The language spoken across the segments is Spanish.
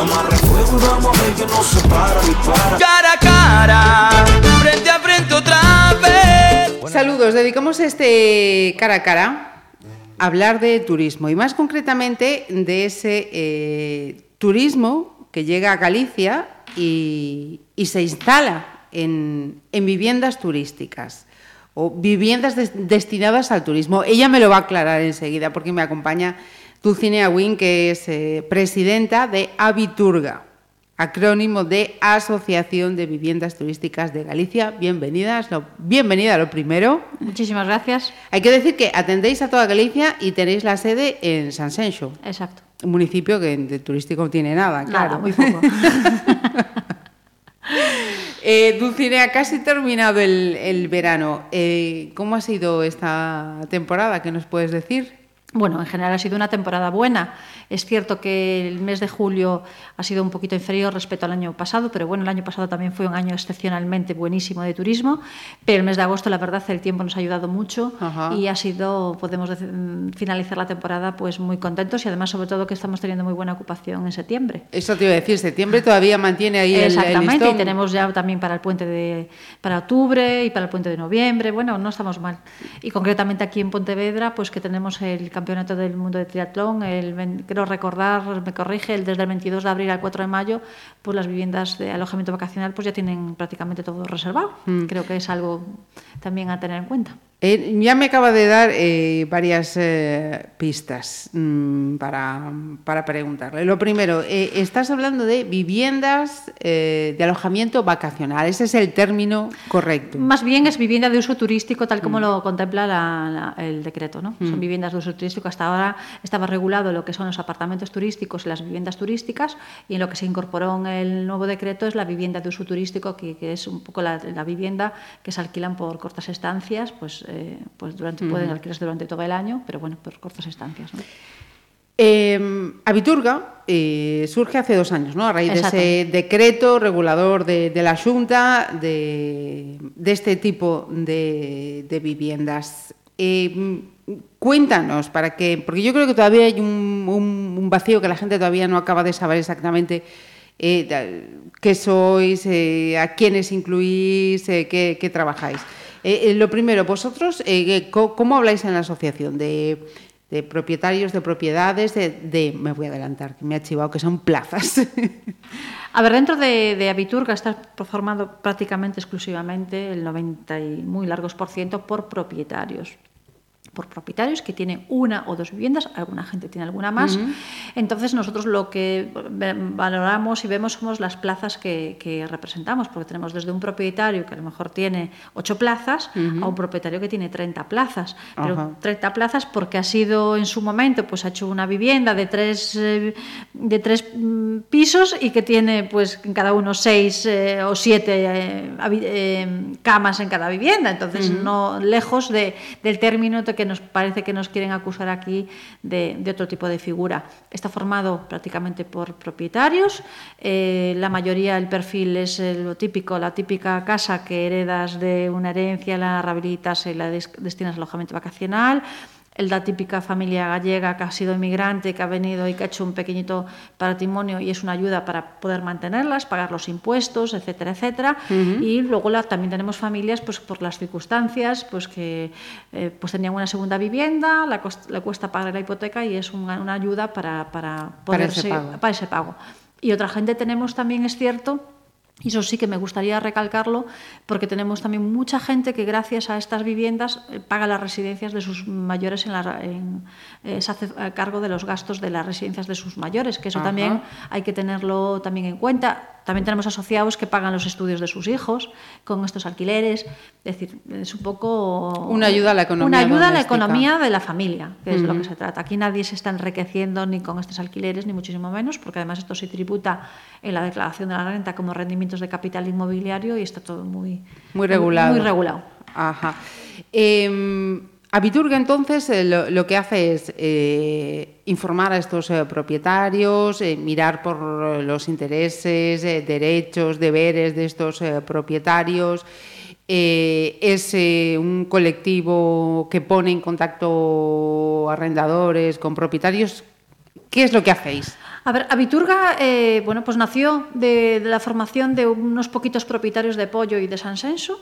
Amarra fuego y vamos a ver que no se para, dispara. Cara a cara, frente a frente otra vez. Saludos, dedicamos este cara a cara a hablar de turismo y más concretamente de ese eh, turismo que llega a Galicia y, y se instala en, en, viviendas turísticas o viviendas des, destinadas al turismo. Ella me lo va a aclarar enseguida porque me acompaña Dulcinea Win, que es eh, presidenta de Abiturga, acrónimo de Asociación de Viviendas Turísticas de Galicia. Bienvenidas, lo, bienvenida lo primero. Muchísimas gracias. Hay que decir que atendéis a toda Galicia y tenéis la sede en San Senxo. Exacto. Un municipio que de turístico no tiene nada, claro. Nada, muy poco. eh, Dulcinea, casi terminado el, el verano. Eh, ¿Cómo ha sido esta temporada? ¿Qué nos puedes decir? Bueno, en general ha sido una temporada buena. Es cierto que el mes de julio ha sido un poquito inferior respecto al año pasado, pero bueno, el año pasado también fue un año excepcionalmente buenísimo de turismo. Pero el mes de agosto, la verdad, el tiempo nos ha ayudado mucho Ajá. y ha sido, podemos finalizar la temporada pues muy contentos y además, sobre todo, que estamos teniendo muy buena ocupación en septiembre. Eso te iba a decir, septiembre todavía mantiene ahí el, el Exactamente, y tenemos ya también para el puente de para octubre y para el puente de noviembre. Bueno, no estamos mal. Y concretamente aquí en Pontevedra, pues que tenemos el campeonato del mundo de triatlón, el, creo recordar, me corrige, el desde el 22 de abril al 4 de mayo, pues las viviendas de alojamiento vacacional pues ya tienen prácticamente todo reservado. Mm. Creo que es algo también a tener en cuenta. Eh, ya me acaba de dar eh, varias eh, pistas mmm, para, para, preguntarle. Lo primero, eh, estás hablando de viviendas eh, de alojamiento vacacional. Ese es el término correcto. Más bien es vivienda de uso turístico, tal como mm. lo contempla la, la, el decreto. ¿no? Mm. Son viviendas de uso turístico. Hasta ahora estaba regulado lo que son los apartamentos turísticos y las viviendas turísticas, y en lo que se incorporó en el nuevo decreto es la vivienda de uso turístico, que, que es un poco la, la, vivienda que se alquilan por cortas estancias, pues eh, pues durante, pueden uh -huh. alquilarse durante todo el año, pero bueno, por cortas estancias. ¿no? Eh, Abiturga eh, surge hace dos años, ¿no? A raíz Exacto. de ese decreto regulador de, de la Junta de, de, este tipo de, de viviendas. Eh, cuéntanos, para que, porque yo creo que todavía hay un, un, un vacío que la gente todavía no acaba de saber exactamente eh, qué sois, eh, a quiénes incluís, eh, qué, qué, trabajáis. Eh, lo primero, vosotros, eh, ¿cómo habláis en la asociación? De, propietarios de propiedades, de, de, me voy a adelantar, me ha chivado, que son plazas. A ver, dentro de, de Abiturga está formado prácticamente exclusivamente el 90 y muy largos por ciento por propietarios por propietarios que tienen una o dos viviendas, alguna gente tiene alguna más. Uh -huh. Entonces nosotros lo que valoramos y vemos somos las plazas que, que, representamos, porque tenemos desde un propietario que a lo mejor tiene ocho plazas uh -huh. a un propietario que tiene 30 plazas. Pero uh -huh. 30 plazas porque ha sido en su momento, pues ha hecho una vivienda de tres, eh, de tres mm, pisos y que tiene pues en cada uno seis eh, o siete eh, eh, camas en cada vivienda. Entonces no lejos de, del término de que nos parece que nos quieren acusar aquí de, otro tipo de figura. Está formado prácticamente por propietarios, eh, la mayoría el perfil es lo típico, la típica casa que heredas de una herencia, la rehabilitas y la destinas a alojamiento vacacional, la típica familia gallega que ha sido inmigrante, que ha venido y que ha hecho un pequeñito patrimonio y es una ayuda para poder mantenerlas, pagar los impuestos, etcétera, etcétera. Uh -huh. Y luego la, también tenemos familias, pues por las circunstancias, pues que eh, pues tenían una segunda vivienda, la cost, le cuesta pagar la hipoteca y es una, una ayuda para, para, poder para, ese pago. para ese pago. Y otra gente tenemos también, es cierto, y eso sí que me gustaría recalcarlo porque tenemos también mucha gente que gracias a estas viviendas eh, paga las residencias de sus mayores, en la, en, eh, se hace a cargo de los gastos de las residencias de sus mayores, que eso Ajá. también hay que tenerlo también en cuenta. También tenemos asociados que pagan los estudios de sus hijos con estos alquileres. Es decir, es un poco... Una ayuda a la economía Una ayuda doméstica. a la economía de la familia, que uh -huh. es lo que se trata. Aquí nadie se está enriqueciendo ni con estos alquileres, ni muchísimo menos, porque además esto se tributa en la declaración de la renta como de capital inmobiliario y está todo muy... Muy regulado. Muy, regulado. Ajá. Eh, Abiturga entonces eh, lo, lo, que hace es eh, informar a estos eh, propietarios, mirar por los intereses, derechos, deberes de estos propietarios. es un colectivo que pone en contacto arrendadores con propietarios. ¿Qué es lo que hacéis? A ver, Abiturga, eh, bueno, pues nació de, de, la formación de unos poquitos propietarios de pollo y de Sansenso,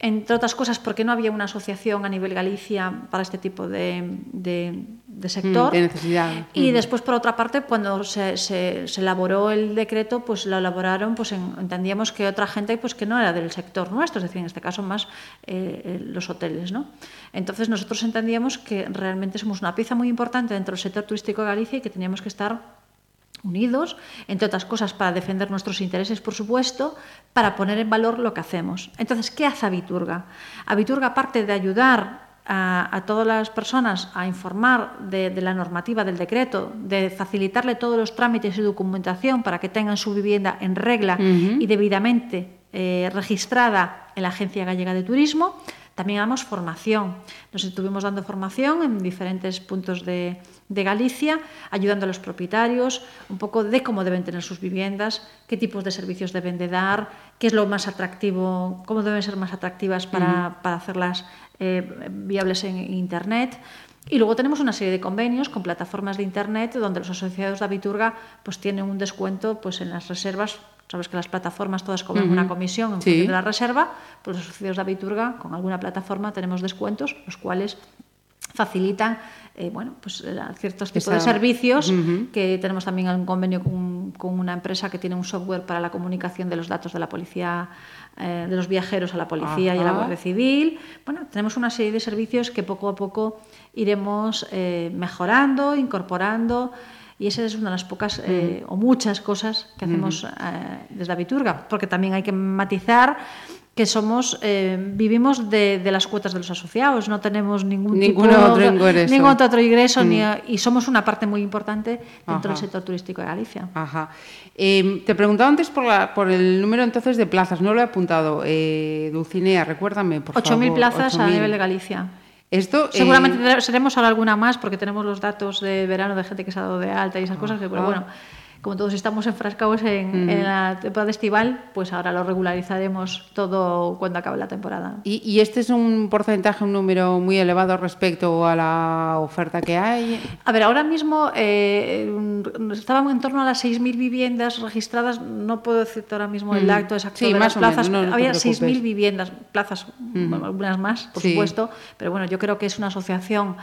entre otras cosas porque no había una asociación a nivel Galicia para este tipo de, de, de sector. Mm, de necesidad. Y mm. después, por otra parte, cuando se, se, se, elaboró el decreto, pues lo elaboraron, pues en, entendíamos que otra gente pues que no era del sector nuestro, es decir, en este caso más eh, los hoteles. ¿no? Entonces nosotros entendíamos que realmente somos una pieza muy importante dentro del sector turístico de Galicia y que teníamos que estar unidos, entre otras cosas para defender nuestros intereses, por supuesto, para poner en valor lo que hacemos. Entonces, ¿qué hace Abiturga? Abiturga, aparte de ayudar a, a, todas las personas a informar de, de, la normativa del decreto, de facilitarle todos los trámites y documentación para que tengan su vivienda en regla uh -huh. y debidamente eh, registrada en la Agencia Gallega de Turismo, también damos formación. Nos estuvimos dando formación en diferentes puntos de, de Galicia, ayudando a los propietarios, un poco de cómo deben tener sus viviendas, qué tipos de servicios deben de dar, qué es lo más atractivo, cómo deben ser más atractivas para, uh -huh. para hacerlas eh, viables en Internet. Y luego tenemos una serie de convenios con plataformas de Internet donde los asociados de Abiturga pues, tienen un descuento pues, en las reservas sabes que las plataformas todas cobran uh -huh. una comisión en sí. función de la reserva, pues los asociados de Abiturga con alguna plataforma tenemos descuentos, los cuales facilitan eh, bueno, pues, eh, ciertos tipos Esa... de servicios, uh -huh. que tenemos también un convenio con, con, una empresa que tiene un software para la comunicación de los datos de la policía, eh, de los viajeros a la policía Ajá. y a la Guardia Civil. Bueno, tenemos una serie de servicios que poco a poco iremos eh, mejorando, incorporando. Y esa es una de las pocas eh, o muchas cosas que hacemos eh, desde Abiturga, porque también hay que matizar que somos eh, vivimos de, de, las cuotas de los asociados, no tenemos ningún ningún tipo, otro ingreso, ningún otro ingreso mm. ni, y somos una parte muy importante dentro Ajá. del sector turístico de Galicia. Ajá. Eh, te preguntaba antes por, la, por, el número entonces de plazas, no lo he apuntado. Eh, Dulcinea, recuérdame, por 8 favor. 8.000 plazas 8 a nivel de Galicia. Esto, Seguramente eh... seremos ahora alguna más porque tenemos los datos de verano de gente que se ha dado de alta y esas cosas, pero bueno, como todos estamos enfrascados en, mm. en, la temporada estival, pues ahora lo regularizaremos todo cuando acabe la temporada. ¿Y, ¿Y, este es un porcentaje, un número muy elevado respecto a la oferta que hay? A ver, ahora mismo eh, estábamos en torno a las 6.000 viviendas registradas, no puedo decirte ahora mismo el acto exacto sí, de más las plazas, menos, no, había 6.000 viviendas, plazas, mm. algunas más, por sí. supuesto, pero bueno, yo creo que es una asociación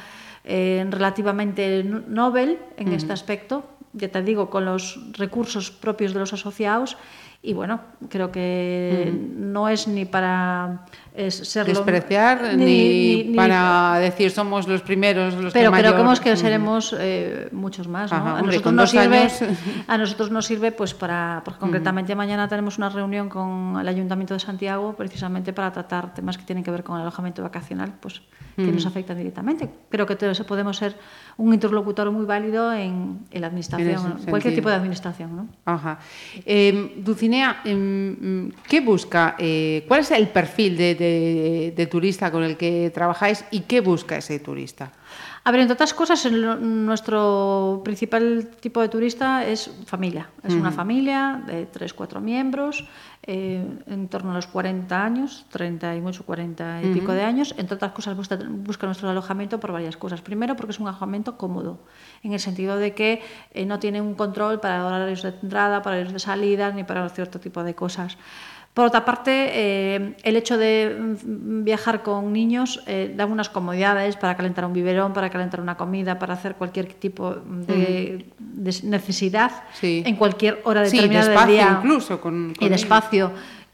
eh, relativamente novel en mm. este aspecto, ya te digo, con los recursos propios de los asociados y bueno, creo que mm. no es ni para es serlo, despreciar ni, ni, ni, para decir somos los primeros los pero que creo que seremos eh, muchos más ¿no? Ajá, a, nosotros nos sirve, años... a nosotros nos sirve pues para porque concretamente mm. mañana tenemos una reunión con el Ayuntamiento de Santiago precisamente para tratar temas que tienen que ver con el alojamiento vacacional pues que mm. nos afectan directamente creo que todos podemos ser un interlocutor muy válido en, en la administración cualquier tipo de administración ¿no? Ajá. Eh, Dulcinea eh, ¿qué busca? Eh, ¿cuál es el perfil de de, de, turista con el que trabajáis y qué busca ese turista? A ver, entre otras cosas, nuestro principal tipo de turista es familia. Es uh -huh. una familia de tres, cuatro miembros, eh, en torno a los 40 años, 30 y mucho, 40 y uh -huh. pico de años. Entre otras cosas, busca, busca, nuestro alojamiento por varias cosas. Primero, porque es un alojamiento cómodo, en el sentido de que eh, no tiene un control para horarios de entrada, para horarios de salida, ni para cierto tipo de cosas. Por otra parte, eh, el hecho de mm, viajar con niños eh, da unas comodidades para calentar un biberón, para calentar una comida, para hacer cualquier tipo de, mm. de necesidad sí. en cualquier hora determinada sí, del día. incluso con, con y despacio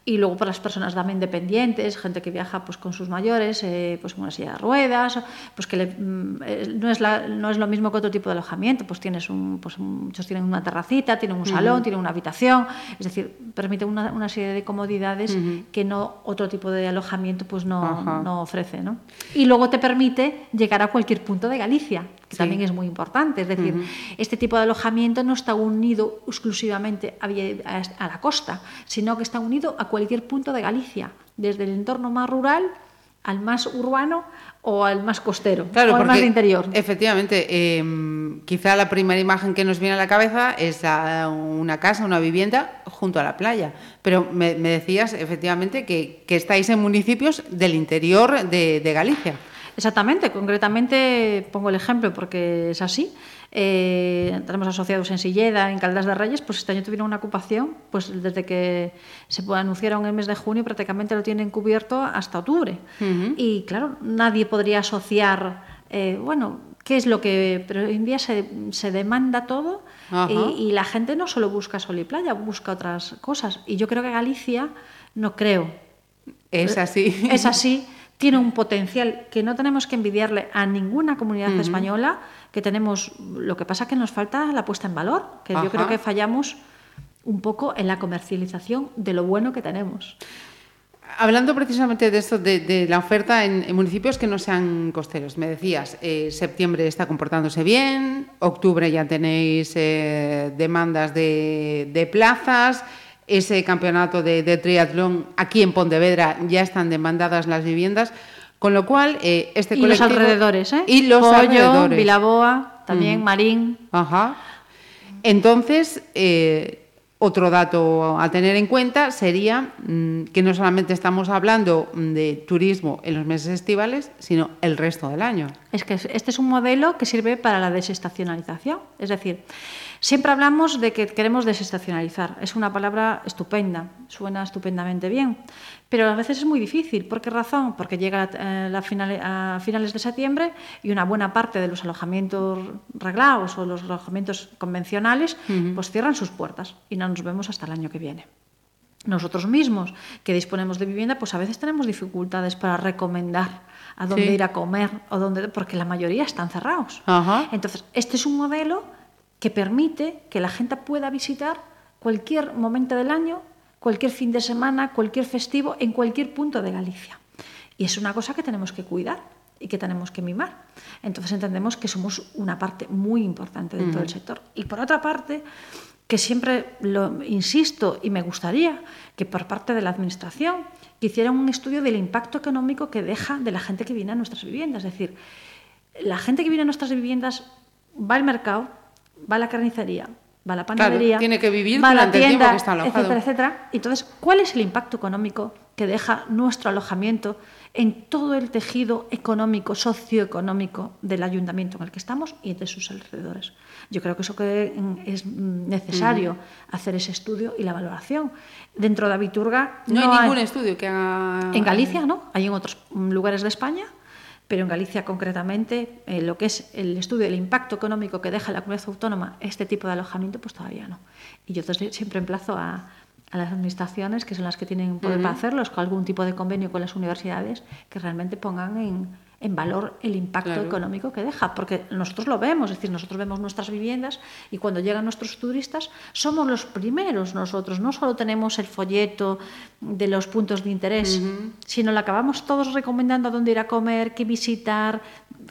y luego para las personas también dependientes, gente que viaja pues con sus mayores, eh, pues con una silla de ruedas, pues que le, mm, eh, no, es la, no es lo mismo que otro tipo de alojamiento, pues tienes un, pues muchos tienen una terracita, tienen un salón, uh -huh. tienen una habitación, es decir, permite una, una serie de comodidades uh -huh. que no otro tipo de alojamiento pues no, no ofrece, ¿no? Y luego te permite llegar a cualquier punto de Galicia, que sí. también es muy importante, es decir, uh -huh. este tipo de alojamiento no está unido exclusivamente a, la costa, sino que está unido a cualquier punto de Galicia, desde el entorno más rural al más urbano o al más costero, claro, o al más interior. Efectivamente, eh, quizá la primera imagen que nos viene a la cabeza es a una casa, una vivienda junto a la playa. Pero me, me decías, efectivamente, que, que, estáis en municipios del interior de, de Galicia. Exactamente, concretamente pongo el ejemplo porque es así. Eh, tenemos asociados en Silleda, en Caldas de Reyes, pues este año tuvieron una ocupación, pues desde que se anunciaron el mes de junio prácticamente lo tienen cubierto hasta octubre. Y claro, nadie podría asociar, eh, bueno, qué es lo que... Pero hoy en día se, se demanda todo y, y, la gente no solo busca sol y playa, busca otras cosas. Y yo creo que Galicia, no creo. Es así. Es así tiene un potencial que no tenemos que envidiarle a ninguna comunidad española, que tenemos, lo que pasa es que nos falta la puesta en valor, que yo creo que fallamos un poco en la comercialización de lo bueno que tenemos. Hablando precisamente de esto, de, la oferta en, municipios que no sean costeros, me decías, eh, septiembre está comportándose bien, octubre ya tenéis eh, demandas de, de plazas, ese campeonato de, triatlón aquí en Pontevedra ya están demandadas las viviendas, con lo cual eh, este y los alrededores, ¿eh? Y los alrededores. Vilaboa, también Marín. Ajá. Entonces, eh, otro dato a tener en cuenta sería mm, que no solamente estamos hablando de turismo en los meses estivales, sino el resto del año. Es que este es un modelo que sirve para la desestacionalización. Es decir, Siempre hablamos de que queremos desestacionalizar. Es una palabra estupenda, suena estupendamente bien, pero a veces es muy difícil. ¿Por qué razón? Porque llega eh, a finales de septiembre y una buena parte de los alojamientos reglados o los alojamientos convencionales pues cierran sus puertas y no nos vemos hasta el año que viene. Nosotros mismos que disponemos de vivienda, pues a veces tenemos dificultades para recomendar a dónde ir a comer o dónde, porque la mayoría están cerrados. Entonces, este es un modelo que permite que la gente pueda visitar cualquier momento del año, cualquier fin de semana, cualquier festivo, en cualquier punto de Galicia. Y es una cosa que tenemos que cuidar y que tenemos que mimar. Entonces entendemos que somos una parte muy importante dentro del sector. Y por otra parte, que siempre lo insisto y me gustaría que por parte de la Administración hiciera un estudio del impacto económico que deja de la gente que viene a nuestras viviendas. Es decir, la gente que viene a nuestras viviendas va al mercado, va a la carnicería, va a la panadería, tiene que vivir va a la tienda, que está alojado. etcétera, etcétera. Entonces, ¿cuál es el impacto económico que deja nuestro alojamiento en todo el tejido económico, socioeconómico del ayuntamiento en el que estamos y de sus alrededores? Yo creo que eso que es necesario hacer ese estudio y la valoración. Dentro de Abiturga no, hay ningún estudio que haga en Galicia, ¿no? Hay en otros lugares de España pero en Galicia concretamente eh, lo que es el estudio del impacto económico que deja la comunidad autónoma este tipo de alojamiento, pues todavía no. Y yo siempre emplazo a, las administraciones, que son las que tienen poder para hacerlos, con algún tipo de convenio con las universidades, que realmente pongan en, en valor el impacto económico que deja, porque nosotros lo vemos, es decir, nosotros vemos nuestras viviendas y cuando llegan nuestros turistas somos los primeros nosotros, no solo tenemos el folleto de los puntos de interés, sino le acabamos todos recomendando a dónde ir a comer, qué visitar,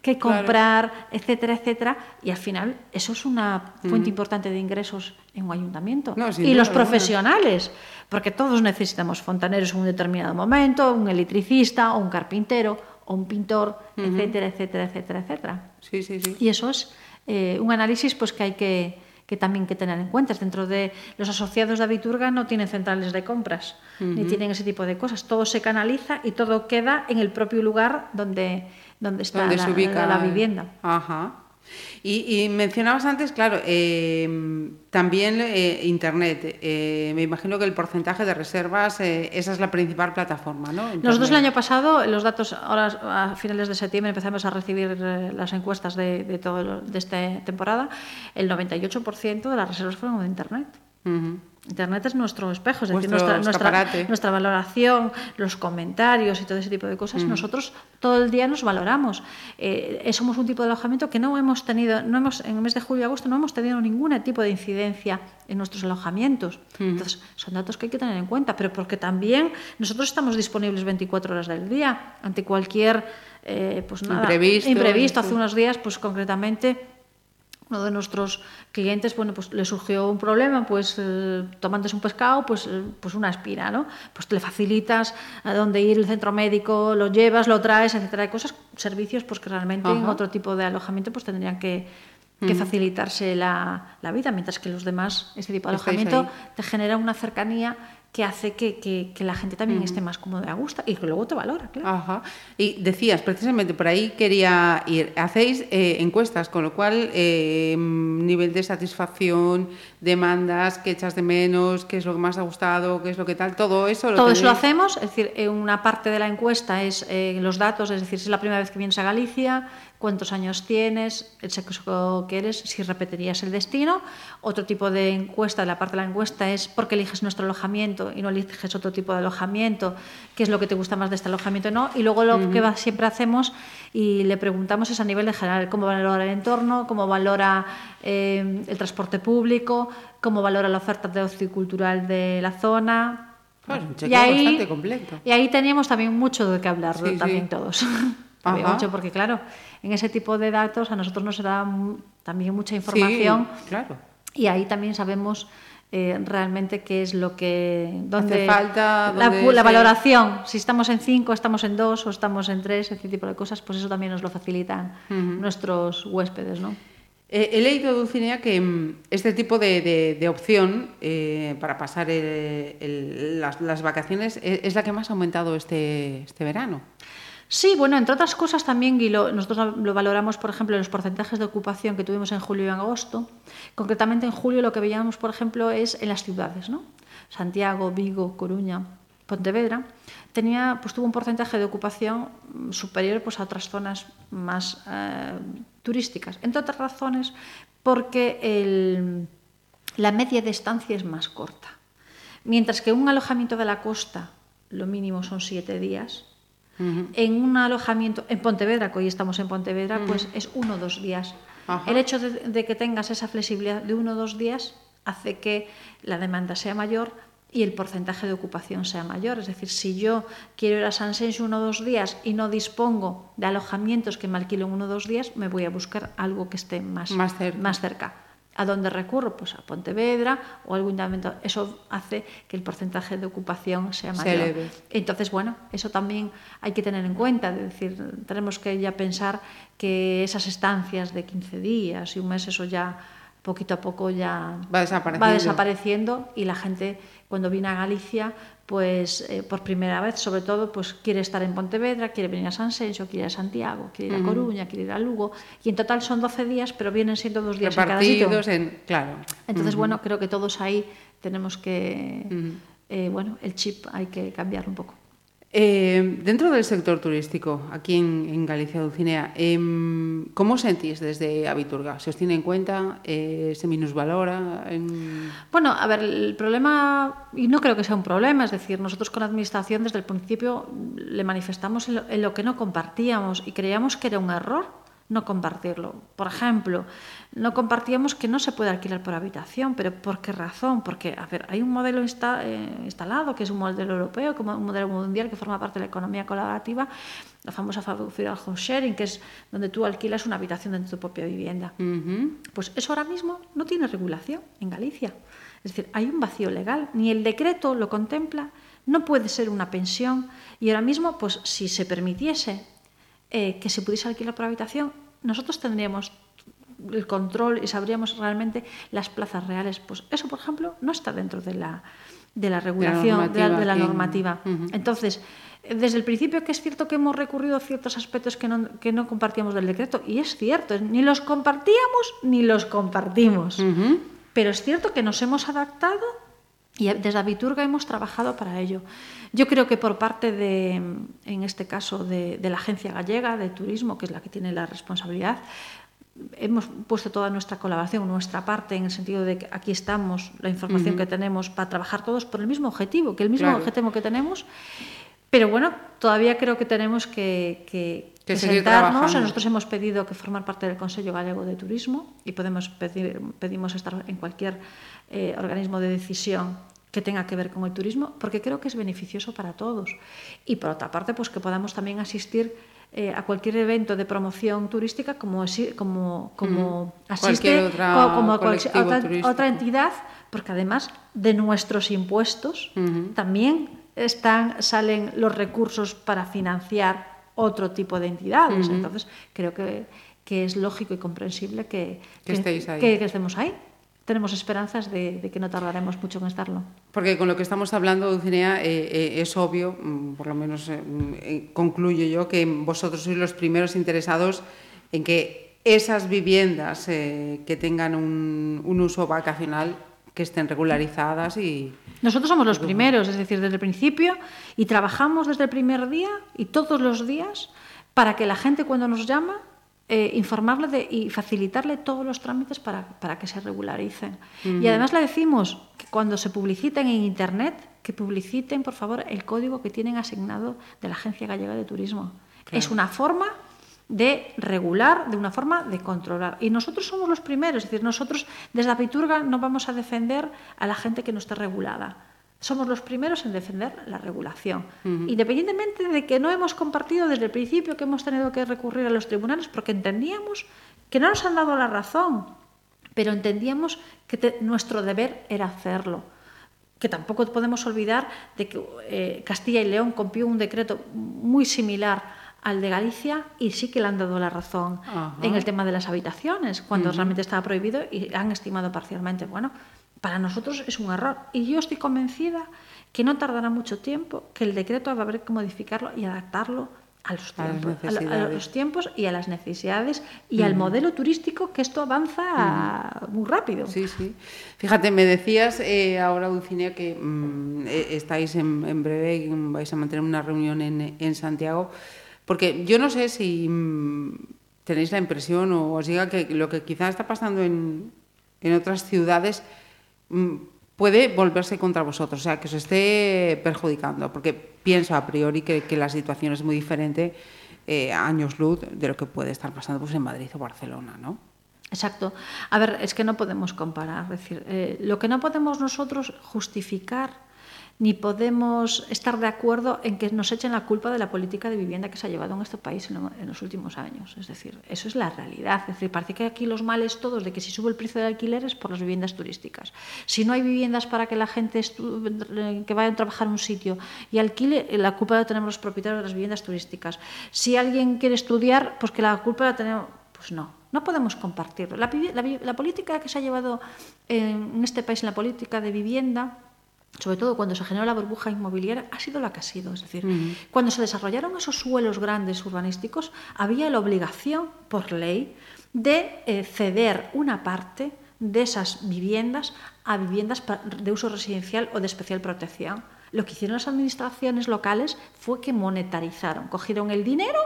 qué comprar, etcétera, etcétera, y al final eso es una fuente importante de ingresos en un ayuntamiento. y los profesionales, porque todos necesitamos fontaneros en un determinado momento, un electricista o un carpintero o un pintor, etcétera, etcétera, etcétera, etcétera. Sí, sí, sí. Y eso es eh, un análisis pues, que hay que, que también que tener en cuenta. Dentro de los asociados de Abiturga no tienen centrales de compras, ni tienen ese tipo de cosas. Todo se canaliza y todo queda en el propio lugar donde, donde está la, ubica la, vivienda. Ajá. Y, mencionabas antes, claro, eh, también eh, Internet. Eh, me imagino que el porcentaje de reservas, esa es la principal plataforma, ¿no? Nosotros el año pasado, los datos, ahora a finales de septiembre empezamos a recibir las encuestas de, de, todo, de esta temporada, el 98% de las reservas fueron de Internet. Internet es nuestro espejo, es decir, nuestra, nuestra, valoración, los comentarios y todo ese tipo de cosas. Nosotros todo el día nos valoramos. Eh, somos un tipo de alojamiento que no hemos tenido, no hemos, en el mes de julio y agosto no hemos tenido ningún tipo de incidencia en nuestros alojamientos. Entonces, son datos que hay que tener en cuenta, pero porque también nosotros estamos disponibles 24 horas del día ante cualquier eh, pues nada, imprevisto. imprevisto. Hace unos días, pues concretamente uno de nuestros clientes, bueno, pues le surgió un problema, pues eh, tomándose un pescado, pues, eh, pues una espina, ¿no? Pues le facilitas a dónde ir el centro médico, lo llevas, lo traes, etcétera, hay cosas, servicios, pues que realmente en otro tipo de alojamiento, pues tendrían que, facilitarse la, la, vida, mientras que los demás, este tipo de alojamiento te genera una cercanía que hace que, que, que la gente también uh -huh. esté más cómoda y a gusto y que luego te valora, claro. Ajá. Y decías, precisamente por ahí quería ir, hacéis eh, encuestas, con lo cual eh, nivel de satisfacción, demandas, qué echas de menos, qué es lo que más ha gustado, qué es lo que tal, todo eso. Lo todo tenéis... eso lo hacemos, es decir, una parte de la encuesta es eh, los datos, es decir, si es la primera vez que vienes a Galicia, cuántos años tienes, el sexo que eres, si repetirías el destino. Otro tipo de encuesta, la parte de la encuesta es por qué eliges nuestro alojamiento y no eliges otro tipo de alojamiento, qué es lo que te gusta más de este alojamiento no. Y luego lo uh -huh. que siempre hacemos y le preguntamos es a nivel de general, cómo valora el entorno, cómo valora eh, el transporte público, cómo valora la oferta de ocio cultural de la zona. Bueno, un y ahí, bastante completo. Y ahí teníamos también mucho de qué hablar sí, también sí. todos. mucho porque claro, en ese tipo de datos a nosotros nos da también mucha información. Sí, claro. Y ahí también sabemos eh, realmente qué es lo que dónde Hace falta la, valoración si estamos en 5 estamos en 2 o estamos en 3 ese tipo de cosas pues eso también nos lo facilitan uh -huh. nuestros huéspedes ¿no? Eh, he leído, Dulcinea, que mm, este tipo de, de, de opción eh, para pasar el, el, las, las, vacaciones es, es, la que más ha aumentado este, este verano. Sí, bueno, entre otras cosas también, y lo, nosotros lo valoramos, por ejemplo, en los porcentajes de ocupación que tuvimos en julio y en agosto. Concretamente en julio lo que veíamos, por ejemplo, es en las ciudades, ¿no? Santiago, Vigo, Coruña, Pontevedra, tenía, pues, tuvo un porcentaje de ocupación superior pues, a otras zonas más eh, turísticas. Entre otras razones, porque la media de estancia es más corta. Mientras que un alojamiento de la costa, lo mínimo son siete días, Uh -huh. En un alojamiento en Pontevedra, que hoy estamos en Pontevedra, uh -huh. pues es uno o dos días. El hecho de, de, que tengas esa flexibilidad de uno o dos días hace que la demanda sea mayor y el porcentaje de ocupación sea mayor. Es decir, si yo quiero ir a San Senso uno o dos días y no dispongo de alojamientos que me alquilo en uno o dos días, me voy a buscar algo que esté más, más cerca. Más cerca. ¿A dónde recurro? Pues a Pontevedra o algún ayuntamiento. Eso hace que el porcentaje de ocupación sea mayor. Entonces, bueno, eso también hay que tener en cuenta. Es decir, tenemos que ya pensar que esas estancias de 15 días y un mes, eso ya poquito a poco ya va desapareciendo, va desapareciendo y la gente cuando viene a Galicia pues eh, por primera vez, sobre todo, pues quiere estar en Pontevedra, quiere venir a San Senso, quiere ir a Santiago, quiere ir a Coruña, uh -huh. quiere ir a Lugo, y en total son 12 días, pero vienen siendo dos días Repartidos en cada sitio. En, claro. Entonces, uh -huh. bueno, creo que todos ahí tenemos que, uh -huh. eh, bueno, el chip hay que cambiarlo un poco. Eh, dentro del sector turístico, aquí en, en Galicia, Dulcinea, eh, ¿cómo sentís desde Abiturga? ¿Se os tiene en cuenta? Eh, ¿Se minusvalora? En... Bueno, a ver, el problema, y no creo que sea un problema, es decir, nosotros con la Administración desde el principio le manifestamos en lo, en lo que no compartíamos y creíamos que era un error no compartirlo. Por ejemplo, no compartíamos que no se puede alquilar por habitación, pero ¿por qué razón? Porque, a ver, hay un modelo insta, eh, instalado, que es un modelo europeo, como un modelo mundial que forma parte de la economía colaborativa, la famosa Fiducial Home Sharing, que es donde tú alquilas una habitación dentro de tu propia vivienda. Uh -huh. Pues eso ahora mismo no tiene regulación en Galicia. Es decir, hay un vacío legal, ni el decreto lo contempla, no puede ser una pensión, y ahora mismo, pues si se permitiese eh, que se pudiese alquilar por habitación, nosotros tendríamos el control y sabríamos realmente las plazas reales. Pues eso, por ejemplo, no está dentro de la, de la regulación, de la normativa. De la, de la normativa. Uh -huh. Entonces, desde el principio que es cierto que hemos recurrido a ciertos aspectos que no, que no compartíamos del decreto, y es cierto, ni los compartíamos ni los compartimos. Uh -huh. Pero es cierto que nos hemos adaptado y desde Abiturga hemos trabajado para ello. Yo creo que por parte de, en este caso, de, de, la Agencia Gallega de Turismo, que es la que tiene la responsabilidad, hemos puesto toda nuestra colaboración, nuestra parte, en el sentido de que aquí estamos, la información uh -huh. que tenemos, para trabajar todos por el mismo objetivo, que el mismo claro. objetivo que tenemos. Pero bueno, todavía creo que tenemos que, que, que, que sentarnos. Nosotros hemos pedido que formar parte del Consejo Gallego de Turismo y podemos pedir, pedimos estar en cualquier eh, organismo de decisión que tenga que ver con el turismo, porque creo que es beneficioso para todos. Y por otra parte, pues que podamos también asistir eh, a cualquier evento de promoción turística como, como, como asiste otra, como cualquier otra, otra, entidad, porque además de nuestros impuestos uh -huh. también están, salen los recursos para financiar otro tipo de entidades. Uh -huh. Entonces, creo que, que, es lógico y comprensible que, que, que estemos ahí. tenemos esperanzas de, de, que no tardaremos mucho en estarlo. Porque con lo que estamos hablando, Dulcinea, eh, eh, es obvio, mm, por lo menos eh, mm, concluyo yo, que vosotros sois los primeros interesados en que esas viviendas que tengan un, un uso vacacional que estén regularizadas y... Nosotros somos los primeros, es decir, desde el principio, y trabajamos desde el primer día y todos los días para que la gente cuando nos llama eh, informarle de, y facilitarle todos los trámites para, para que se regularicen. Uh -huh. Y además le decimos que cuando se publiciten en Internet, que publiciten, por favor, el código que tienen asignado de la Agencia Gallega de Turismo. Claro. Es una forma de regular, de una forma de controlar. Y nosotros somos los primeros, es decir, nosotros desde Apiturga no vamos a defender a la gente que no esté regulada somos los primeros en defender la regulación, uh -huh. independientemente de que no hemos compartido desde el principio que hemos tenido que recurrir a los tribunales porque entendíamos que no nos han dado la razón, pero entendíamos que te, nuestro deber era hacerlo. Que tampoco podemos olvidar de que eh, Castilla y León copió un decreto muy similar al de Galicia y sí que le han dado la razón en el tema de las habitaciones, cuando uh -huh. realmente estaba prohibido y han estimado parcialmente. Bueno, para nosotros es un error. Y yo estoy convencida que no tardará mucho tiempo, que el decreto va a haber que modificarlo y adaptarlo a los tiempos, a, a, a los tiempos y a las necesidades y uh -huh. al modelo turístico, que esto avanza uh -huh. muy rápido. Sí, sí. Fíjate, me decías eh, ahora, Dulcinea, que mmm, estáis en, en, breve, vais a mantener una reunión en, en Santiago, porque yo no sé si mmm, tenéis la impresión o os diga que lo que quizás está pasando en, en otras ciudades Mm, puede volverse contra vosotros, o sea, que os esté perjudicando, porque pienso a priori que, la situación es muy diferente eh, años luz de lo que puede estar pasando pues, en Madrid o Barcelona, ¿no? Exacto. A ver, es que no podemos comparar. Es decir, eh, lo que no podemos nosotros justificar ni podemos estar de acuerdo en que nos echen la culpa de la política de vivienda que se ha llevado en este país en, los últimos años. Es decir, eso es la realidad. Es decir, parece que aquí los males todos de que si sube el precio del alquiler es por las viviendas turísticas. Si no hay viviendas para que la gente que vaya a trabajar en un sitio y alquile, la culpa la tenemos los propietarios de las viviendas turísticas. Si alguien quiere estudiar, pues que la culpa la tenemos... Pues no, no podemos compartirlo. La, la, la política que se ha llevado en este país, en la política de vivienda, sobre todo cuando se generó la burbuja inmobiliaria, ha sido la que ha sido. Es decir, uh -huh. cuando se desarrollaron esos suelos grandes urbanísticos, había la obligación, por ley, de eh, ceder una parte de esas viviendas a viviendas de uso residencial o de especial protección. Lo que hicieron las administraciones locales fue que monetarizaron, cogieron el dinero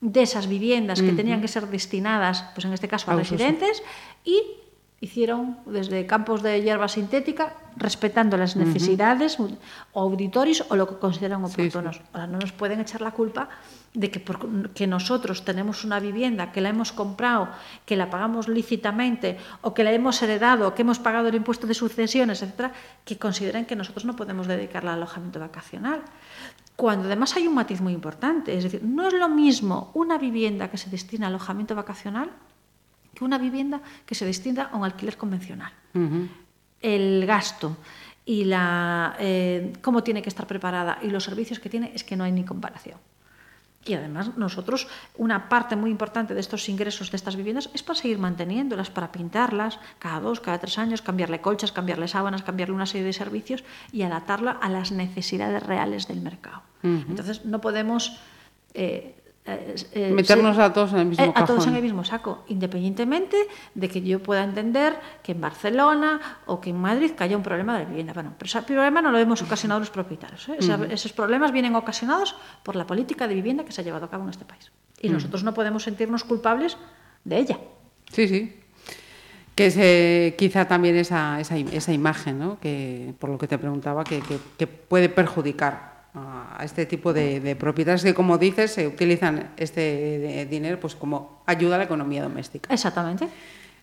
de esas viviendas que uh -huh. tenían que ser destinadas, pues en este caso a, a residentes, y hicieron desde campos de hierba sintética, respetando las necesidades uh -huh. o auditorios o lo que consideran oportunos. Sí, sí. Ahora no nos pueden echar la culpa de que porque nosotros tenemos una vivienda que la hemos comprado, que la pagamos lícitamente o que la hemos heredado, que hemos pagado el impuesto de sucesiones, etcétera, que consideren que nosotros no podemos dedicarla al alojamiento vacacional. Cuando además hay un matiz muy importante, es decir, no es lo mismo una vivienda que se destina al alojamiento vacacional que una vivienda que se destina a un alquiler convencional. Uh -huh. El gasto y la, eh, cómo tiene que estar preparada y los servicios que tiene es que no hay ni comparación. Y además nosotros, una parte muy importante de estos ingresos de estas viviendas es para seguir manteniéndolas, para pintarlas cada dos, cada tres años, cambiarle colchas, cambiarle sábanas, cambiarle una serie de servicios y adaptarla a las necesidades reales del mercado. Uh -huh. Entonces no podemos... Eh, eh, eh, meternos a todos en el mismo eh, a todos en el mismo saco, independientemente de que yo pueda entender que en Barcelona o que en Madrid que haya un problema de la vivienda. Bueno, pero ese problema no lo hemos ocasionado los propietarios. ¿eh? Uh -huh. Esos problemas vienen ocasionados por la política de vivienda que se ha llevado a cabo en este país. Y uh -huh. nosotros no podemos sentirnos culpables de ella. Sí, sí. Que es eh, quizá también esa, esa, esa imagen, ¿no? que, por lo que te preguntaba, que, que, que puede perjudicar a este tipo de, de, propiedades que, como dices, se utilizan este dinero pues como ayuda a la economía doméstica. Exactamente.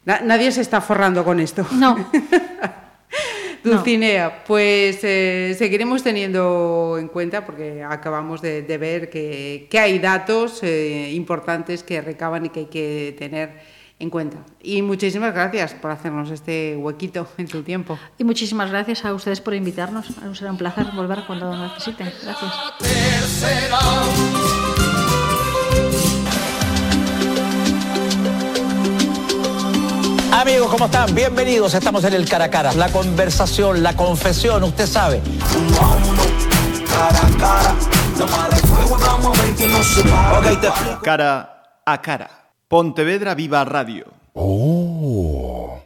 Na, nadie se está forrando con esto. No. Dulcinea, no. pues eh, seguiremos teniendo en cuenta, porque acabamos de, de ver que, que, hay datos eh, importantes que recaban y que hay que tener en cuenta. Y muchísimas gracias por hacernos este huequito en su tiempo. Y muchísimas gracias a ustedes por invitarnos. Será un placer volver cuando lo necesiten. Gracias. Amigos, ¿cómo están? Bienvenidos. Estamos en el cara a cara. La conversación, la confesión, usted sabe. Cara a cara, fuego, vamos a ver que no se para. Cara a cara. Pontevedra Viva Radio. Oh.